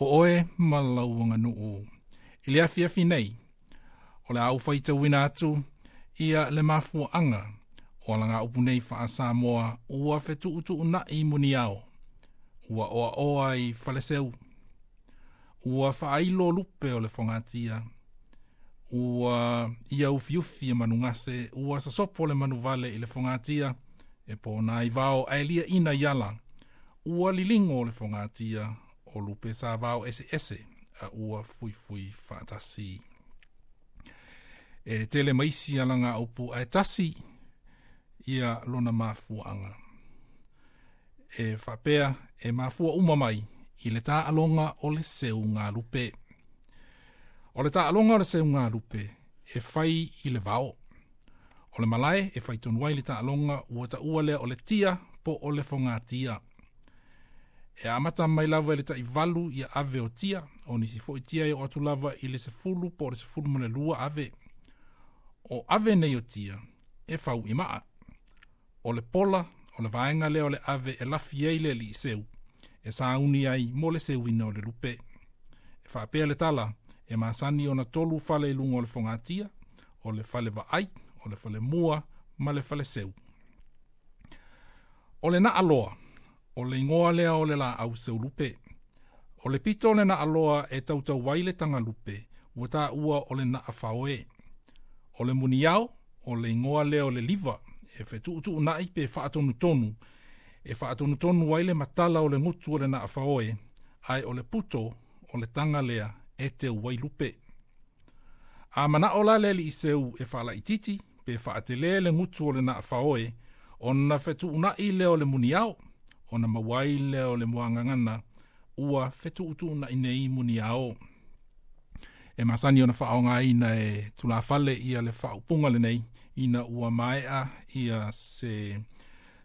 o oe malau wanga nuu. I le afi afi nei, o le au faita wina atu, ia le mafua anga, o langa upu nei faa Samoa, ua fetu utu una i muni au, ua oa oa i faleseu, ua faa ilo lupe o le fongatia, ua ia ufi ufi e manu ngase, ua sasopo le manu vale i le fongatia, e pona i vao a ina yala, ua lilingo le fongatia, o lupe sa vao ese ese a ua fui fui fatasi. E tele maisi ala upu ai tasi ia lona mafuanga. E whapea e mafua umamai i le tā alonga o le seu ngā lupe. O le tā alonga o le seu ngā lupe e fai i le vao. O le malae e fai tonuai le tā alonga ua ta ua o le tia po o le fonga tia e amata mai lava ele tai valu ia ave o tia o nisi fo tia e o atu lava i le se fulu po le se fulu mana lua ave o ave nei o tia e fau i maa o le pola o le vaenga le o le ave e lafi eile li seu e sa uni ai mo le seu ina o le lupe e fa pe le tala e masani ona tolu fale i lungo le fonga tia o le fale va ai o le fale mua ma le fale seu o le na aloa o le ingoa lea o le la au seu lupe. O le pito le na aloa e tau tau le tanga lupe, ua tā ua o le na afaoe. O le muniao, o le ingoa lea o le liva, e fe tu utu unai pe whaatonu tonu, e whaatonu tonu wai le matala o le ngutu o le na afaoe, ai o le puto o le tanga lea e te wai lupe. A mana o la le li iseu e whala i titi, pe whaatelea le ngutu o le na afaoe, o na fetu unai leo le muniao, ona mawai le o le muangangana ua fetu utu na ine imu ni ao. E masani ona whao ngā ina e tulafale ia le whao punga le nei ina ua maea ia se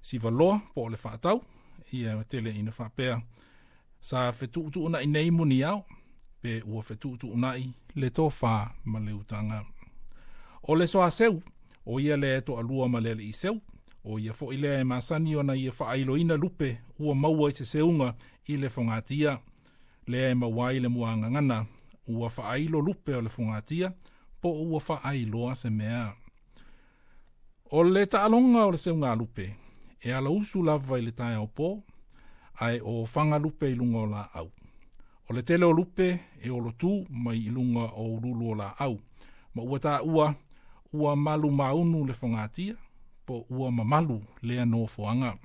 sivaloa po le whaatau ia tele ina whapea. Sa fetu utu na ine imu ni ao pe ua fetu utu na i le tō whaa ma le utanga. O le soa seu, o ia le to alua ma le le i seu, o ia fo i e masani ona ia e whaailoina lupe ua maua i se seunga i le whongatia. Lea e maua i le muangangana ua whaailo lupe o le whongatia po ua whaailoa se mea. O le taalonga o le seunga lupe e ala usu lava i le tae o po ai o whanga lupe i lunga la au. O le tele o lupe e o lotu mai i lunga o lulu o la au. Ma ua ta ua ua malu maunu le whongatia po ua mamalu lea no foanga.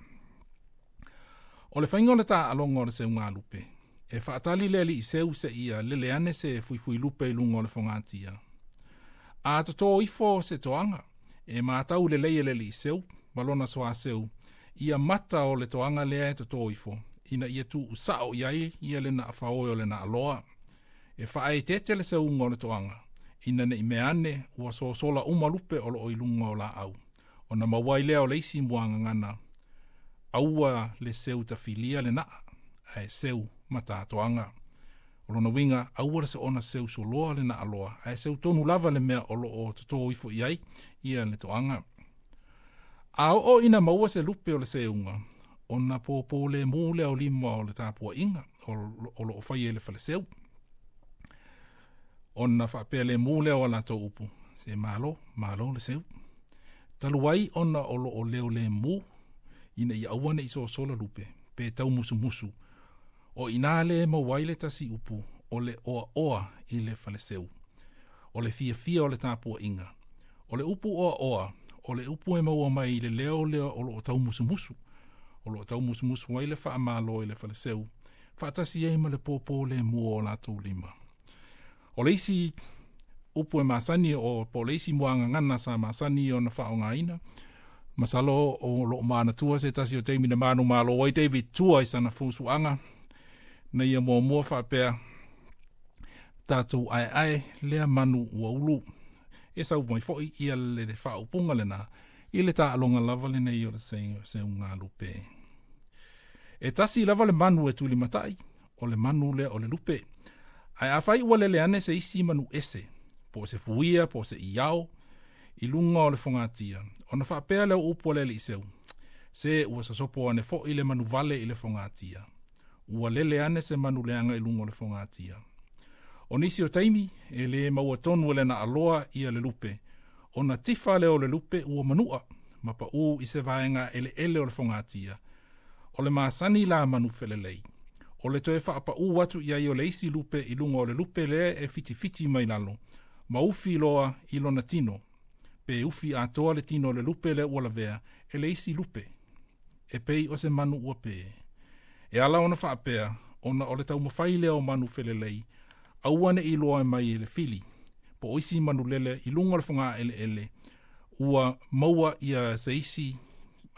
O le whaingo le tā alongo le seunga lupe. E whaatali lea li i seu se ia le leane se fuifui lupe i lungo le whongātia. A to tō ifo se toanga, e mātau le leie le li i seu, balona soa seu, ia mata o le toanga lea e to tō ifo, ina ia tu usao iai ia le na awhaoi o le na aloa. E wha e tete le seungo le toanga, ina ne i meane ua sōsola umalupe o lo o ilungo la au ona mawai lea o le isi muangangana. Aua le seu ta filia le naa, ae seu matatoanga. O lona winga, aua le se ona seu so loa le naa loa, ae seu tonu lava le mea olo o tato ifo iai, ia le toanga. A o, o ina maua se lupe o le seunga, ona po po le mule o lima o le tapua inga, o lo o fai ele fale seu. Ona fa pele mule o la to upu, se malo, malo le seu taluai ona o loo leo le mu ina ia aua nei so sola lupe pe tau musu musu o ina le mo waile tasi upu o le oa oa i le faleseu o le fia fia o le tapua inga o le upu oa oa o le upu e maua mai i le leo leo o loo tau musu musu o loo tau musu musu waile fa amalo i le faleseu fa tasi ei ma le popo le mua o lato lima o le isi upu e masani o polisi muanga ngana sa masani o na whao ngaina. Masalo o lo maana tua se tasi o teimi na manu malo oi David tua i sana fusu anga. Na ia mua mua whapea tatou ai ai lea manu ua ulu. E sa upu mai fo'i ia le le whao punga le na i le ta alonga lava le nei o le se, se unga lupe. E tasi lava le manu e tuli matai o le manu le o le lupe. Ai a fai ua le le ane se isi manu ese. Manu ese po se fuia, po se iau, i lunga o le whongatia. O na whapea leo upo le iseu, se ua sasopo ane fo i le manu vale i le whongatia. Ua lele ane se manu leanga i lunga o le whongatia. O nisi o taimi, e le maua tonu le na aloa i le lupe, o na tifa leo le lupe ua manua, ma pa u i se vaenga ele ele o le whongatia. O le maasani la manu felelei. O le toe wha apa u watu i o le isi lupe i lunga o le lupe le e fiti fiti mai lalo ma ufi loa i lona tino, pe ufi a toa le tino le lupe le ua lavea, e le isi lupe, e pei o se manu ua pe. E ala ona whaapea, ona o le tau mawhai o manu fele lei, a uane i loa e mai e le fili, po oisi manu lele i lunga le whunga ele ele, ua maua i a se isi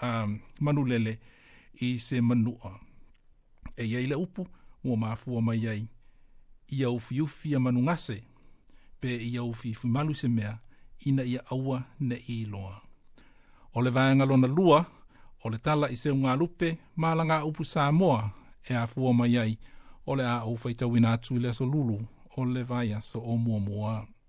um, manu lele i se manua. E iei le upu, ua maafua mai iei, i a ufi ufi a manu ngase, pe i au fi fumalu se mea ina ia aua ne i loa. O le vaenga lona lua, o le tala i se ngā lupe, malanga upu sā moa e a fua mai o le a au faitau ina atu i leso lulu, o le vaia so o mua mua.